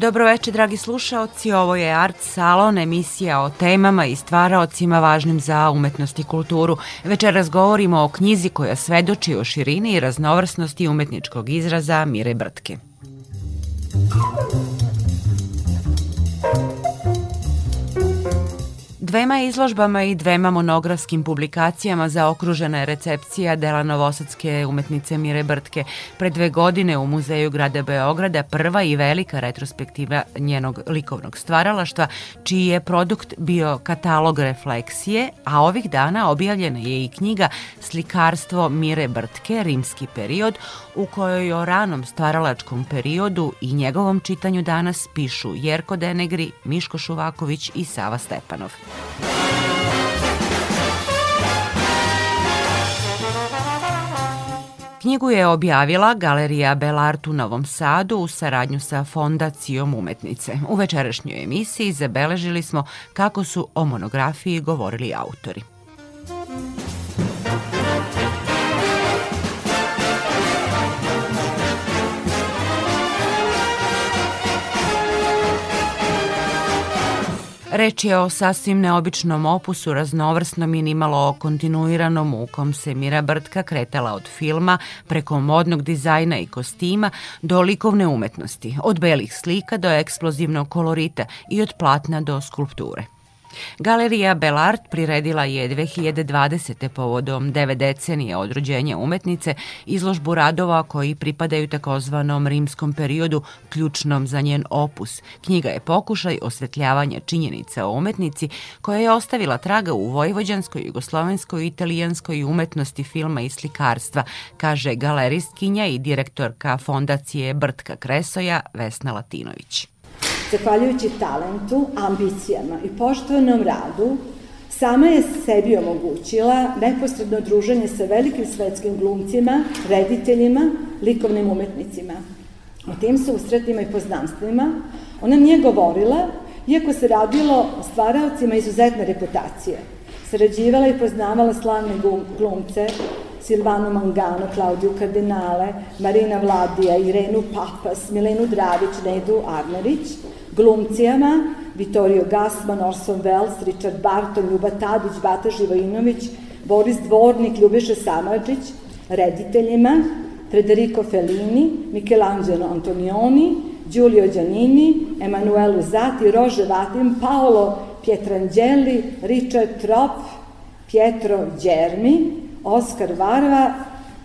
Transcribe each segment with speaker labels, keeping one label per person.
Speaker 1: Dobroveče, dragi slušaoci. Ovo je Art Salon, emisija o temama i stvaraocima važnim za umetnost i kulturu. Večeras govorimo o knjizi koja svedoči o širini i raznovrsnosti umetničkog izraza Mire Brtke. Thank dvema izložbama i dvema monografskim publikacijama zaokružena je recepcija dela novosadske umetnice Mire Brtke. Pre dve godine u Muzeju grada Beograda prva i velika retrospektiva njenog likovnog stvaralaštva, čiji je produkt bio katalog refleksije, a ovih dana objavljena je i knjiga Slikarstvo Mire Brtke, rimski period, u kojoj o ranom stvaralačkom periodu i njegovom čitanju danas pišu Jerko Denegri, Miško Šuvaković i Sava Stepanov. Knjigu je objavila Galerija Belart u Novom Sadu u saradnju sa Fondacijom umetnice. U večerašnjoj emisiji zabeležili smo kako su o monografiji govorili autori. Reč je o sasvim neobičnom opusu, raznovrsnom i nimalo kontinuiranom u kom se Mira Brtka kretala od filma, preko modnog dizajna i kostima, do likovne umetnosti, od belih slika do eksplozivnog kolorita i od platna do skulpture. Galerija Belart priredila je 2020. povodom 9 decenije od rođenja umetnice izložbu radova koji pripadaju takozvanom rimskom periodu ključnom za njen opus. Knjiga je pokušaj osvetljavanja činjenica o umetnici koja je ostavila traga u vojvođanskoj, jugoslovenskoj, italijanskoj umetnosti filma i slikarstva, kaže galeristkinja i direktorka fondacije Brtka Kresoja Vesna Latinović
Speaker 2: zahvaljujući talentu, ambicijama i poštovanom radu, Sama je sebi omogućila neposredno druženje sa velikim svetskim glumcima, rediteljima, likovnim umetnicima. O tim susretima i poznanstvima ona nije govorila, iako se radilo o stvaraocima izuzetne reputacije. Sarađivala i poznavala slavne glumce Silvano Mangano, Claudio Cardinale, Marina Vladija, Irenu Papas, Milenu Dravić, Nedu Arnerić, glumcijama Vittorio Gasman, Orson Welles, Richard Barton, Ljuba Tadić, Bata Živojinović, Boris Dvornik, Ljubiša Samadžić, rediteljima Federico Fellini, Michelangelo Antonioni, Giulio Giannini, Emanuelu Zati, Rože Vatin, Paolo Pietrangeli, Richard Trop, Pietro Germi, Oskar Varva,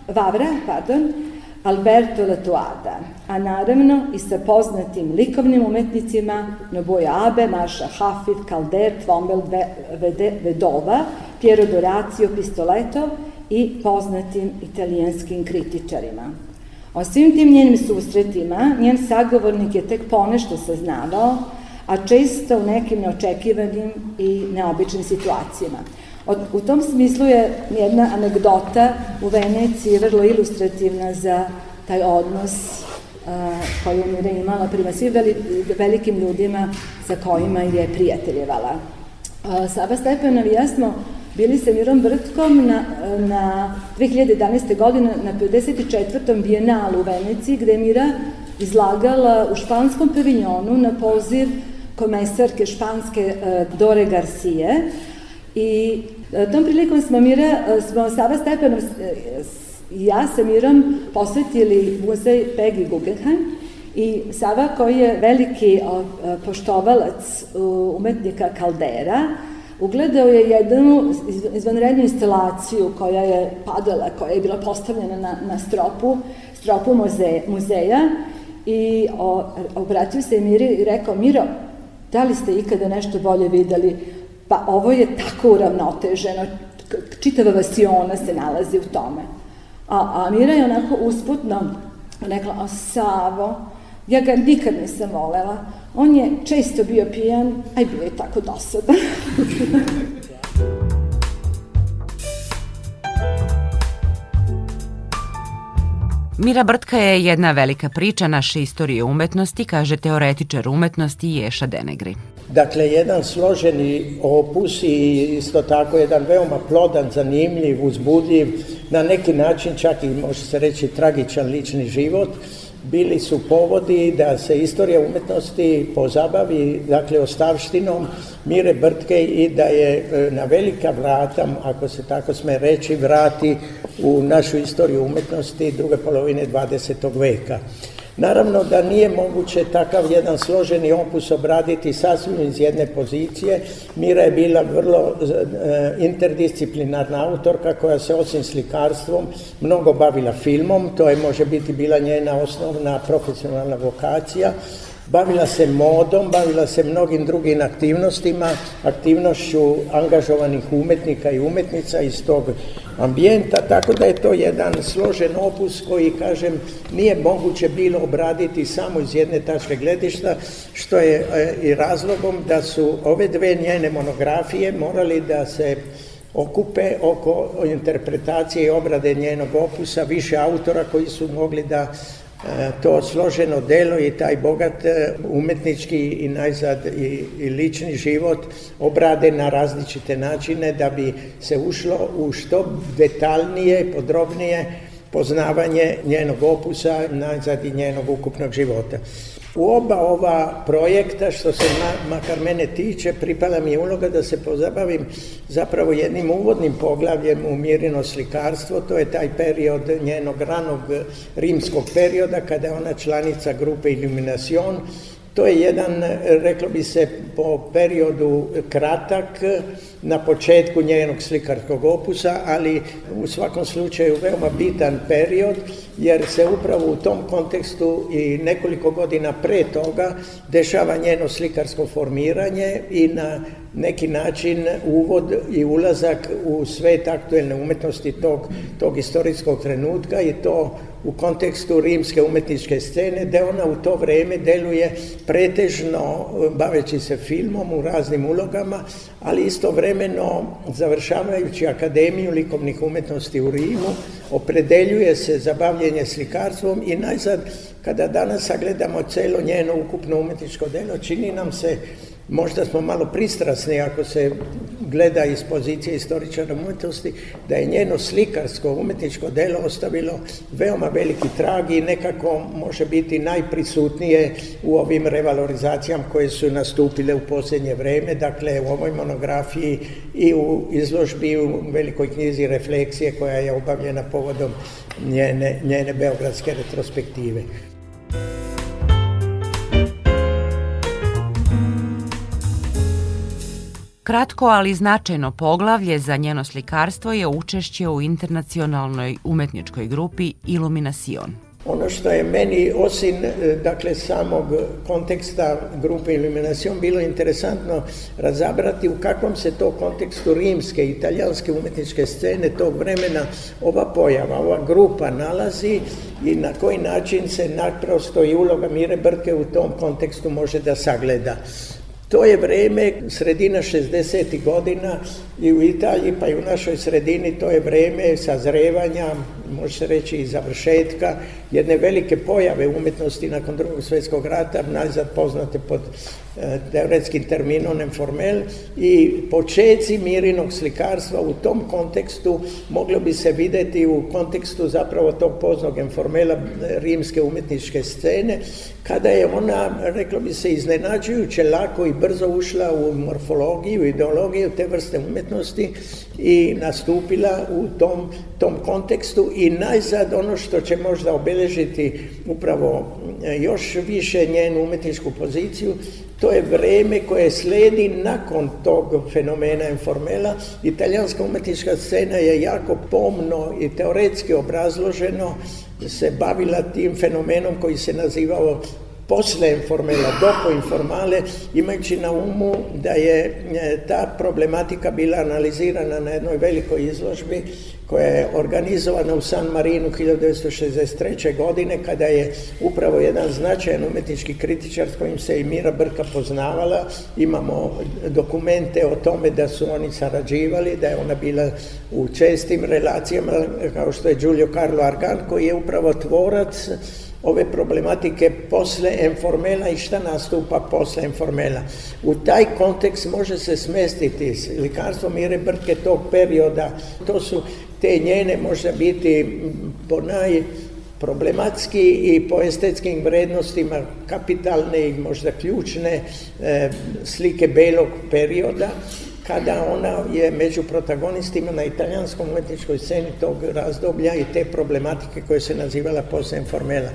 Speaker 2: Vavra, pardon, Alberto Latuada, a naravno i sa poznatim likovnim umetnicima Noboja Abe, Maša Hafid, Kalder, Tvombel Vedova, Piero Doracio Pistoleto i poznatim italijanskim kritičarima. O svim tim njenim susretima njen sagovornik je tek ponešto saznavao, a često u nekim neočekivanim i neobičnim situacijama. Od, u tom smislu je jedna anegdota u Veneciji vrlo ilustrativna za taj odnos uh, koju Mira imala prema svim velikim ljudima sa kojima je prijateljevala. Uh, Sava Stepanov i ja smo bili sa Mirom Brtkom na, na 2011. godine na 54. bijenalu u Veneciji gde Mira izlagala u španskom paviljonu na poziv komesarke španske uh, Dore Garcije i E, tom prilikom smo, Mira, e, smo Sava Stepanom e, i ja sa Mirom posetili muzej Peggy Guggenheim i Sava koji je veliki poštovalac umetnika Kaldera, ugledao je jednu izvanrednu instalaciju koja je padala, koja je bila postavljena na, na stropu, stropu muzeja, muzeja i o, obratio se Miri i rekao, Miro, da li ste ikada nešto bolje videli Pa ovo je tako uravnoteženo, čitava vasiona se nalazi u tome. A Amira je onako usputno rekla, a Savo, ja ga nikad nisam volela, on je često bio pijan, a i bio je tako dosadan.
Speaker 1: Mira Brtka je jedna velika priča naše istorije umetnosti, kaže teoretičar umetnosti Ješa Denegri.
Speaker 3: Dakle, jedan složeni opus i isto tako jedan veoma plodan, zanimljiv, uzbudljiv, na neki način čak i može se reći tragičan lični život, bili su povodi da se istorija umetnosti pozabavi, dakle, ostavštinom Mire Brtke i da je e, na velika vrata, ako se tako sme reći, vrati u našu istoriju umetnosti druge polovine 20. veka. Naravno da nije moguće takav jedan složeni opus obraditi sasvim iz jedne pozicije. Mira je bila vrlo eh, interdisciplinarna autorka koja se osim slikarstvom mnogo bavila filmom, to je može biti bila njena osnovna profesionalna vokacija, Bavila se modom, bavila se mnogim drugim aktivnostima, aktivnošću angažovanih umetnika i umetnica iz tog ambijenta, tako da je to jedan složen opus koji, kažem, nije moguće bilo obraditi samo iz jedne tačke gledišta, što je e, i razlogom da su ove dve njene monografije morali da se okupe oko interpretacije i obrade njenog opusa više autora koji su mogli da E, to složeno delo i taj bogat e, umetnički i najzad i, i lični život obrade na različite načine da bi se ušlo u što detaljnije, podrobnije poznavanje njenog opusa, najzad i njenog ukupnog života. U oba ova projekta, što se ma, makar mene tiče, pripala mi je uloga da se pozabavim zapravo jednim uvodnim poglavljem u Mirino slikarstvo, to je taj period njenog ranog eh, rimskog perioda kada je ona članica grupe Illumination To je jedan, reklo bi se, po periodu kratak, na početku njenog slikarskog opusa, ali u svakom slučaju veoma bitan period, jer se upravo u tom kontekstu i nekoliko godina pre toga dešava njeno slikarsko formiranje i na neki način uvod i ulazak u svet aktuelne umetnosti tog, tog istorijskog trenutka i to u kontekstu rimske umetničke scene, da ona u to vreme deluje pretežno eh, baveći se filmom u raznim ulogama, ali istovremeno završavajući Akademiju likovnih umetnosti u Rimu, opredeljuje se za bavljenje slikarstvom i najzad kada danas sagledamo celo njeno ukupno umetničko delo, čini nam se možda smo malo pristrasni ako se gleda iz pozicije istoričara umetnosti, da je njeno slikarsko umetničko delo ostavilo veoma veliki trag i nekako može biti najprisutnije u ovim revalorizacijama koje su nastupile u posljednje vreme, dakle u ovoj monografiji i u izložbi u velikoj knjizi Refleksije koja je obavljena povodom njene, njene beogradske retrospektive.
Speaker 1: Kratko, ali značajno poglavlje za njeno slikarstvo je učešće u internacionalnoj umetničkoj grupi Iluminacion.
Speaker 3: Ono što je meni, osim e, dakle, samog konteksta grupe Iluminacion, bilo interesantno razabrati u kakvom se to kontekstu rimske i italijanske umetničke scene tog vremena ova pojava, ova grupa nalazi i na koji način se naprosto i uloga Mire Brke u tom kontekstu može da sagleda. To je vreme sredina 60. godina i u Italiji pa i u našoj sredini to je vreme sazrevanja, može se reći i završetka jedne velike pojave umetnosti nakon drugog svetskog rata, najzad poznate pod teoretskim terminom enformel i počeci mirinog slikarstva u tom kontekstu moglo bi se videti u kontekstu zapravo tog poznog enformela e, rimske umetničke scene kada je ona, reklo bi se, iznenađujuće lako i brzo ušla u morfologiju, ideologiju te vrste umetnosti i nastupila u tom, tom kontekstu i najzad ono što će možda obeležiti upravo e, još više njenu umetničku poziciju, to je vreme koje sledi nakon tog fenomena informela. Italijanska umetnička scena je jako pomno i teoretski obrazloženo se bavila tim fenomenom koji se nazivao posle informela, doko informale, imajući na umu da je e, ta problematika bila analizirana na jednoj velikoj izložbi koja je organizovana u San Marinu 1963. godine kada je upravo jedan značajan umetnički kritičar s kojim se i Mira Brka poznavala. Imamo dokumente o tome da su oni sarađivali, da je ona bila u čestim relacijama kao što je Giulio Carlo Argan koji je upravo tvorac ove problematike posle Enformela i šta nastupa posle Enformela. U taj kontekst može se smestiti slikarstvo Mire Brke tog perioda. To su te njene možda biti po naj problematski i po estetskim vrednostima kapitalne i možda ključne e, slike belog perioda kada ona je među protagonistima na italijanskom umetničkoj sceni tog razdoblja i te problematike koje se nazivala posem formela.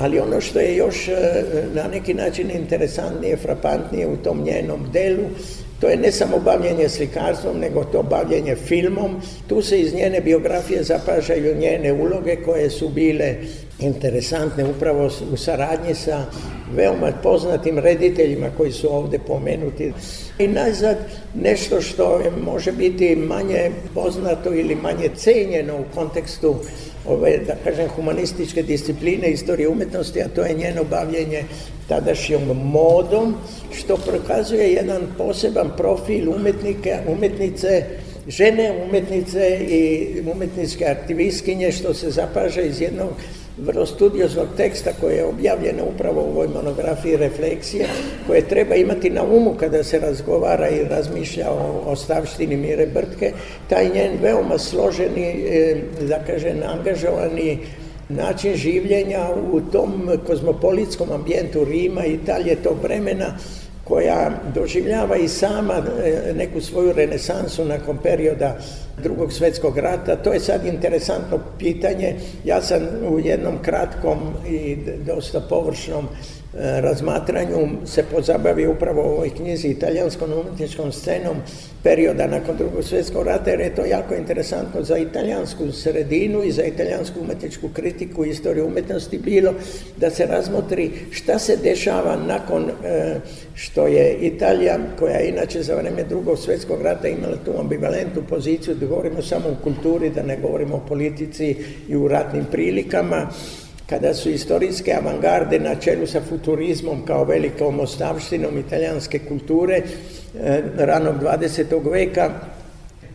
Speaker 3: Ali ono što je još e, na neki način interesantnije, frapantnije u tom njenom delu, To je ne samo bavljenje slikarstvom, nego to bavljenje filmom. Tu se iz njene biografije zapažaju njene uloge koje su bile interesantne upravo u saradnji sa veoma poznatim rediteljima koji su ovde pomenuti. I nazad nešto što može biti manje poznato ili manje cenjeno u kontekstu ove, da kažem, humanističke discipline istorije umetnosti, a to je njeno bavljenje tadašnjom modom, što prokazuje jedan poseban profil umetnike, umetnice, žene umetnice i umetničke aktivistkinje, što se zapaža iz jednog vrlo studioznog teksta koji je objavljena upravo u ovoj monografiji Refleksija, koje treba imati na umu kada se razgovara i razmišlja o ostavštini Mire Brtke, taj njen veoma složeni, e, da kažem, angažovani način življenja u tom kozmopolitskom ambijentu Rima i Italije tog vremena, koja doživljava i sama e, neku svoju renesansu nakon perioda drugog svetskog rata. To je sad interesantno pitanje. Ja sam u jednom kratkom i dosta površnom razmatranju se pozabavi upravo u ovoj knjizi italijanskom umetničkom scenom perioda nakon drugog svjetskog rata jer je to jako interesantno za italijansku sredinu i za italijansku umetničku kritiku i istoriju umetnosti bilo da se razmotri šta se dešava nakon e, što je Italija koja je inače za vreme drugog svjetskog rata imala tu ambivalentnu poziciju da govorimo samo o kulturi, da ne govorimo o politici i u ratnim prilikama kada su istorijske avangarde na čelu sa futurizmom kao velikom ostavštinom italijanske kulture eh, ranog 20. veka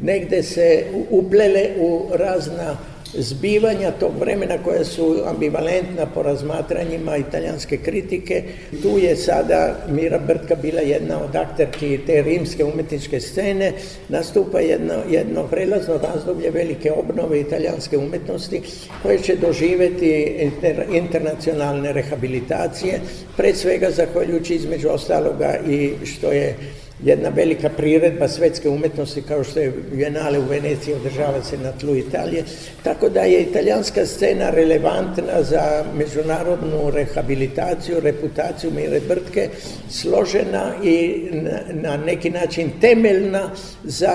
Speaker 3: negde se uplele u razna zbivanja tog vremena koja su ambivalentna po razmatranjima italijanske kritike. Tu je sada Mira Brtka bila jedna od akterki te rimske umetničke scene. Nastupa jedno, jedno prelazno razdoblje velike obnove italijanske umetnosti koje će doživeti inter, internacionalne rehabilitacije, pre svega zahvaljujući između ostaloga i što je jedna velika priredba svetske umetnosti kao što je Biennale u Veneciji održava se na tlu Italije, tako da je italijanska scena relevantna za međunarodnu rehabilitaciju, reputaciju Mire Brtke, složena i na neki način temeljna za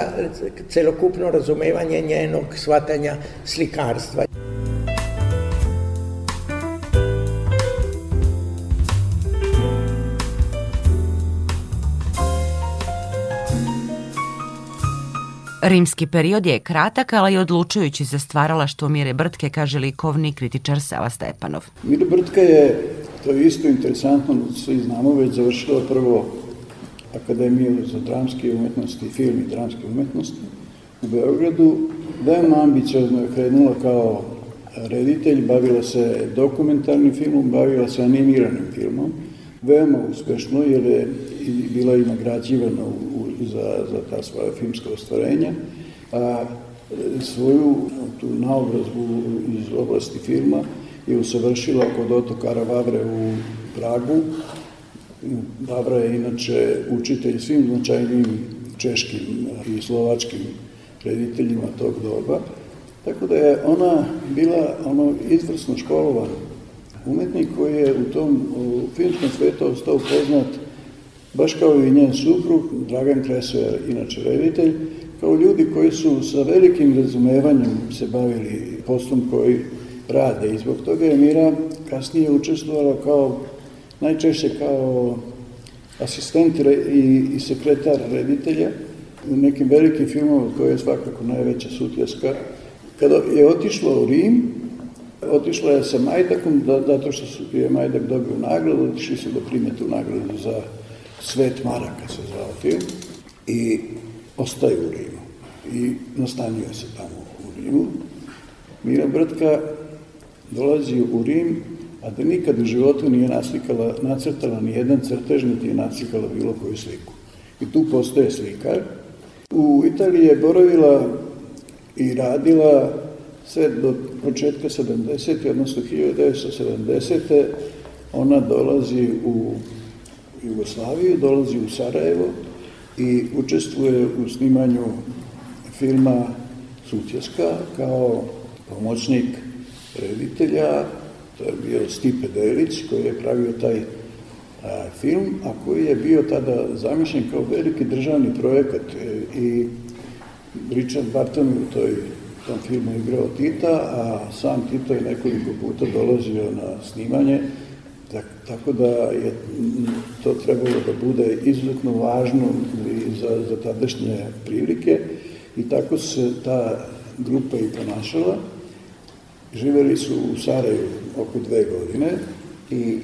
Speaker 3: celokupno razumevanje njenog shvatanja slikarstva.
Speaker 1: Rimski period je kratak, ali i odlučujući za stvaralaštvo Mire Brtke, kaže likovni kritičar Sava Stepanov. Mire
Speaker 4: Brtke je, to je isto interesantno, svi znamo već, završila prvo Akademiju za dramske umetnosti, film i dramske umetnosti u Beogradu, veoma da ambiciozno je krenula kao reditelj, bavila se dokumentarnim filmom, bavila se animiranim filmom, veoma uspešno jer je bila i nagrađivana u za, za ta svoja filmska ostvarenja. A, svoju tu naobrazbu iz oblasti filma je usavršila kod Otokara Vavre u Pragu. Vavra je inače učitelj svim značajnim češkim i slovačkim rediteljima tog doba. Tako da je ona bila ono izvrsno školovan umetnik koji je u tom u filmskom svetu ostao poznat baš kao i njen suprug, Dragan Kreso inače reditelj, kao ljudi koji su sa velikim razumevanjem se bavili poslom koji rade i zbog toga je Mira kasnije učestvovala kao, najčešće kao asistent i, i sekretar reditelja u nekim velikim filmovima koja je svakako najveća sutjeska. Kada je otišla u Rim, otišla je sa Majdakom, da, zato što su, je Majdak dobio nagradu, otišli su da prime tu nagradu za Svet Maraka se zvao film i ostaje u Rimu i nastanio se tamo u Rimu. Mira Brtka dolazi u Rim, a da nikad u životu nije naslikala, nacrtala ni jedan crtež, niti je nacikala bilo koju sliku. I tu postoje slikar. U Italiji je boravila i radila sve do početka 70. odnosno 1970. Ona dolazi u Jugoslaviju, dolazi u Sarajevo i učestvuje u snimanju filma Sutjeska kao pomoćnik reditelja, to je bio Stipe Delić koji je pravio taj a, film, a koji je bio tada zamišljen kao veliki državni projekat e, i Richard Barton u toj tom filmu igrao Tita, a sam Tito je nekoliko puta dolazio na snimanje Tako da je to trebalo da bude izuzetno važno i za, za tadašnje prilike i tako se ta grupa i ponašala. Živeli su u Sarajevu oko dve godine i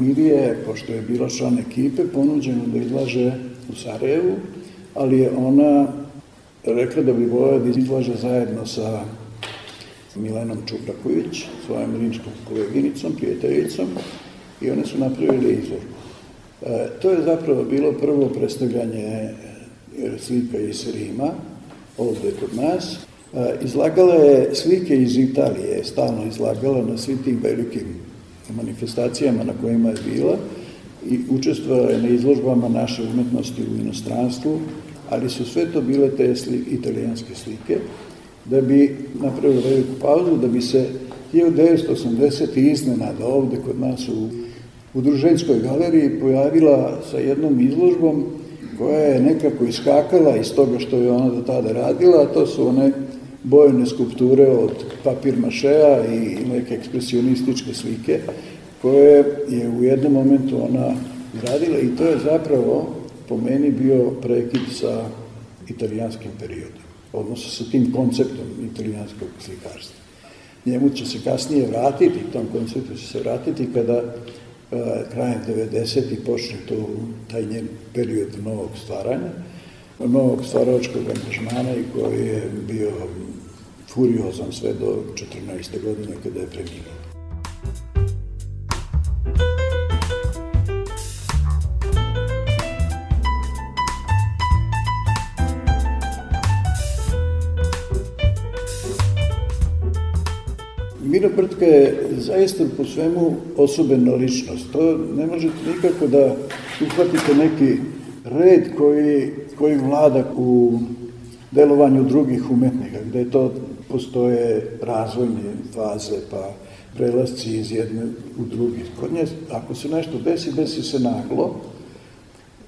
Speaker 4: Miri je, pošto je bila član ekipe, ponuđeno da izlaže u Sarajevu, ali je ona rekla da bi volio da izlaže zajedno sa Milenom Čupraković, svojom rimskom koleginicom, prijateljicom, i oni su napravili izložbu. E, to je zapravo bilo prvo predstavljanje e, slika iz Rima, ovde kod nas. E, izlagala je slike iz Italije, stalno izlagala na svim tim velikim manifestacijama na kojima je bila i učestvovala je na izložbama naše umetnosti u inostranstvu, ali su sve to bile te slike, italijanske slike, da bi napravili veliku pauzu, da bi se 1980. iznenada ovde kod nas u u Druženjskoj galeriji pojavila sa jednom izložbom koja je nekako iskakala iz toga što je ona do tada radila, a to su one bojene skulpture od papir mašeja i neke ekspresionističke slike koje je u jednom momentu ona radila i to je zapravo po meni bio prekid sa italijanskim periodom, odnosno sa tim konceptom italijanskog slikarstva. Njemu će se kasnije vratiti, tom konceptu će se vratiti kada E, krajem 90. i počne tu taj njen period novog stvaranja, novog stvaračkog angažmana i koji je bio furiozan sve do 14. godine kada je preminuo. Miro Prtka je zaista po svemu osobena ličnost. To ne možete nikako da uhvatite neki red koji, koji vlada u delovanju drugih umetnika, gde to postoje razvojne faze, pa prelazci iz jedne u drugi. Kod nje, ako se nešto desi, desi se naglo,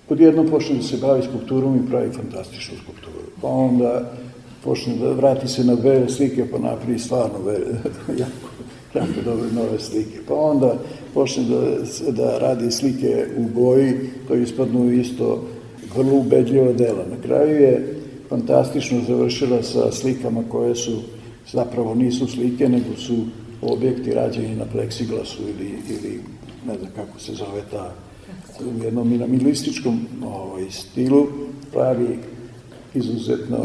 Speaker 4: odjedno počne da se bavi skulpturom i pravi fantastičnu skulpturu. Pa onda počne da vrati se na bele slike, pa napravi stvarno bele, jako, jako dobre nove slike. Pa onda počne da, da radi slike u boji, koje ispadnu isto vrlo ubedljiva dela. Na kraju je fantastično završila sa slikama koje su zapravo nisu slike, nego su objekti rađeni na pleksiglasu ili, ili ne znam kako se zove ta, u jednom minimalističkom ovaj, stilu pravi izuzetno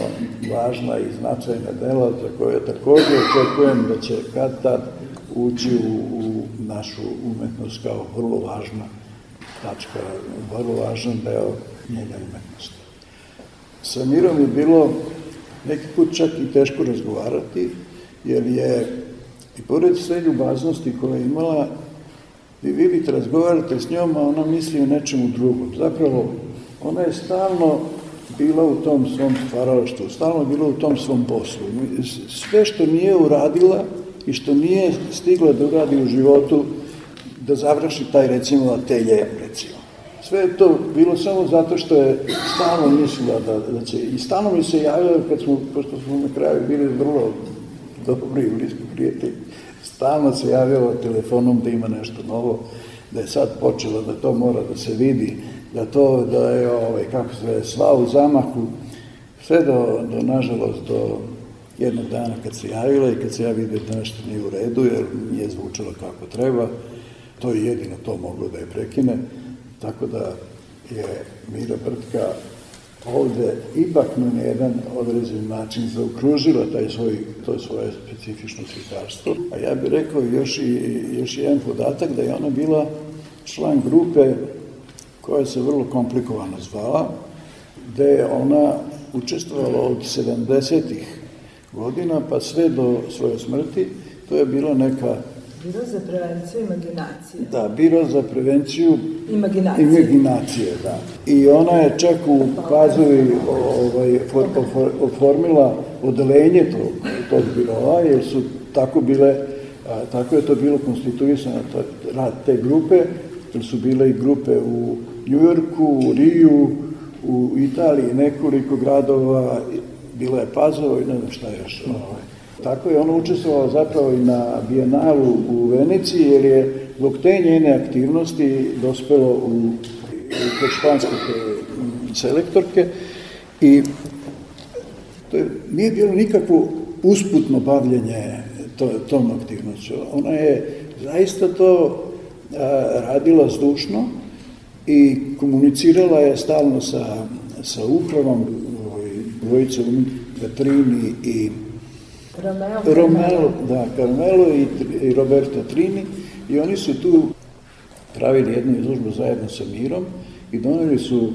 Speaker 4: važna i značajna dela za koje takođe očekujem da će kad tad ući u, u našu umetnost kao vrlo važna tačka, vrlo važan deo njene umetnosti. Sa Mirom je bilo neki put čak i teško razgovarati, jer je i pored sve ljubaznosti koje je imala, vi vidite, razgovarate s njom, a ona misli o nečemu drugom. Zapravo, ona je stalno bila u tom svom stvaralaštvu, stalno bila u tom svom poslu. Sve što nije uradila i što nije stigla da uradi u životu, da završi taj recimo atelje, recimo. Sve je to bilo samo zato što je stalno mislila da, da će, i stalno mi se javljala kad smo, pošto smo na kraju bili vrlo dobri i bliski prijatelji, stalno se javljala telefonom da ima nešto novo, da je sad počela da to mora da se vidi, da to, da je, ovaj, kako se sva u zamahu, sve do, do, nažalost, do jednog dana kad se javila i kad se ja vidio da nešto nije u redu, jer nije zvučalo kako treba, to je jedino to moglo da je prekine, tako da je Mira Brtka ovde ipak na jedan određen način zaokružila taj svoj, to svoje specifično slikarstvo. A ja bih rekao još, i, još jedan podatak da je ona bila član grupe koja se vrlo komplikovano zvala, gde je ona učestvovala od 70-ih godina pa sve do svoje smrti. To je bila neka...
Speaker 2: Biro za prevenciju imaginacije.
Speaker 4: Da, Biro za prevenciju imaginacije. imaginacije da. I ona je čak u Pazovi ovaj, for, for, oformila odelenje tog, tog biroa, jer su tako bile A, tako je to bilo konstituisano, to, rad te grupe, jer su bile i grupe u Njujorku, u Riju, u Italiji nekoliko gradova, bilo je Pazova i ne znam šta još. Ovaj. Tako je ona učestvovala zapravo i na Bienalu u Venici, jer je zbog te njene aktivnosti dospelo u, kod španske selektorke i to je, nije bilo nikakvo usputno bavljenje to, tom aktivnošću. Ona je zaista to a, radila zdušno, i komunicirala je stalno sa, sa upravom ovaj, dvojice Trini i Romelo, Romelo da, Carmelo i, i Roberto Trini i oni su tu pravili jednu izložbu zajedno sa Mirom i doneli su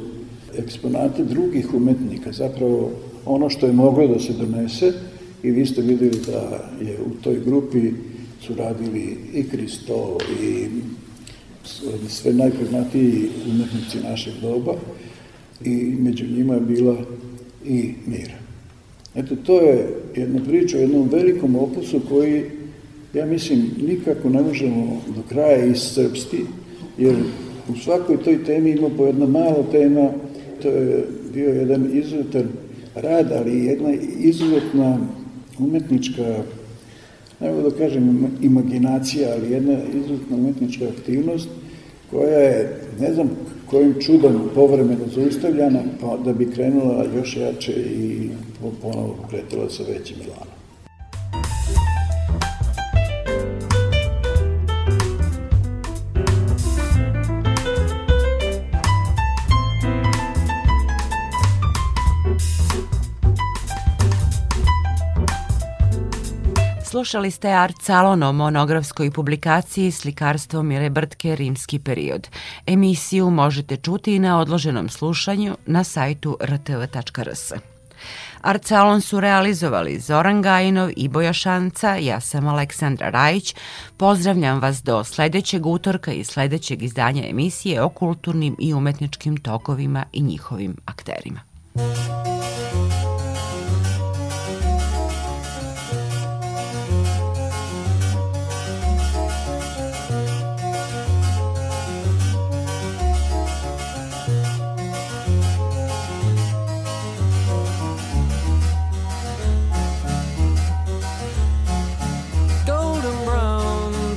Speaker 4: eksponate drugih umetnika, zapravo ono što je moglo da se donese i vi ste vidjeli da je u toj grupi su radili i Kristo i sve najpoznatiji umetnici našeg doba i među njima je bila i mira. Eto, to je jedna priča o jednom velikom opusu koji, ja mislim, nikako ne možemo do kraja iscrpsti, jer u svakoj toj temi ima po jedna mala tema, to je bio jedan izuzetan rad, ali jedna izuzetna umetnička, ne mogu da kažem imaginacija, ali jedna izuzetna umetnička aktivnost koja je, ne znam kojim čudom povremeno zaustavljana, pa da bi krenula još jače i ponovo kretila sa većim planom.
Speaker 1: Slušali ste Art Salon o monografskoj publikaciji Slikarstvo Mire Brtke Rimski period. Emisiju možete čuti i na odloženom slušanju na sajtu rtv.rs. Art Salon su realizovali Zoran Gajinov i Boja Šanca, ja sam Aleksandra Rajić. Pozdravljam vas do sledećeg utorka i sledećeg izdanja emisije o kulturnim i umetničkim tokovima i njihovim akterima. Thank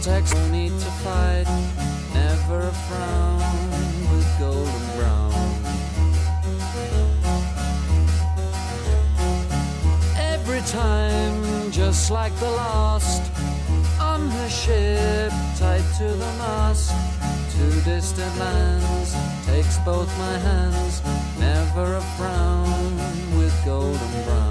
Speaker 1: text me to fight. Never a frown with golden brown. Every time, just like the last, on the ship tied to the mast. To distant lands, takes both my hands. Never a frown with golden brown.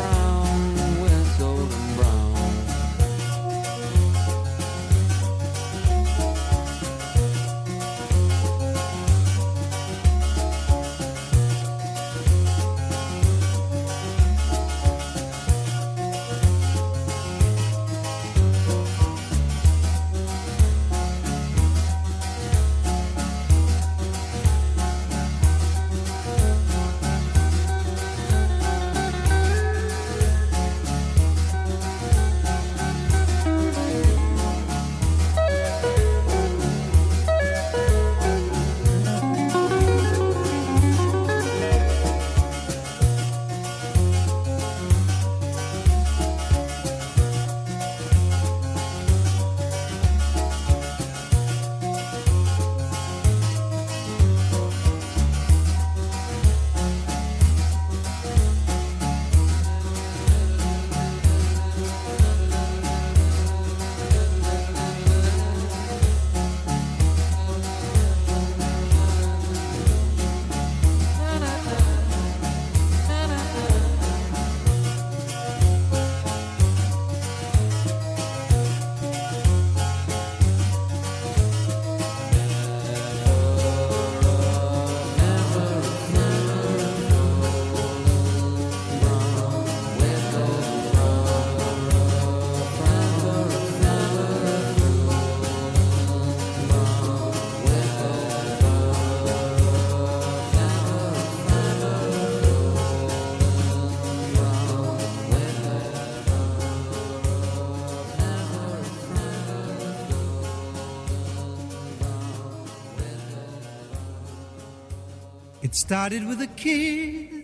Speaker 1: It started with a kiss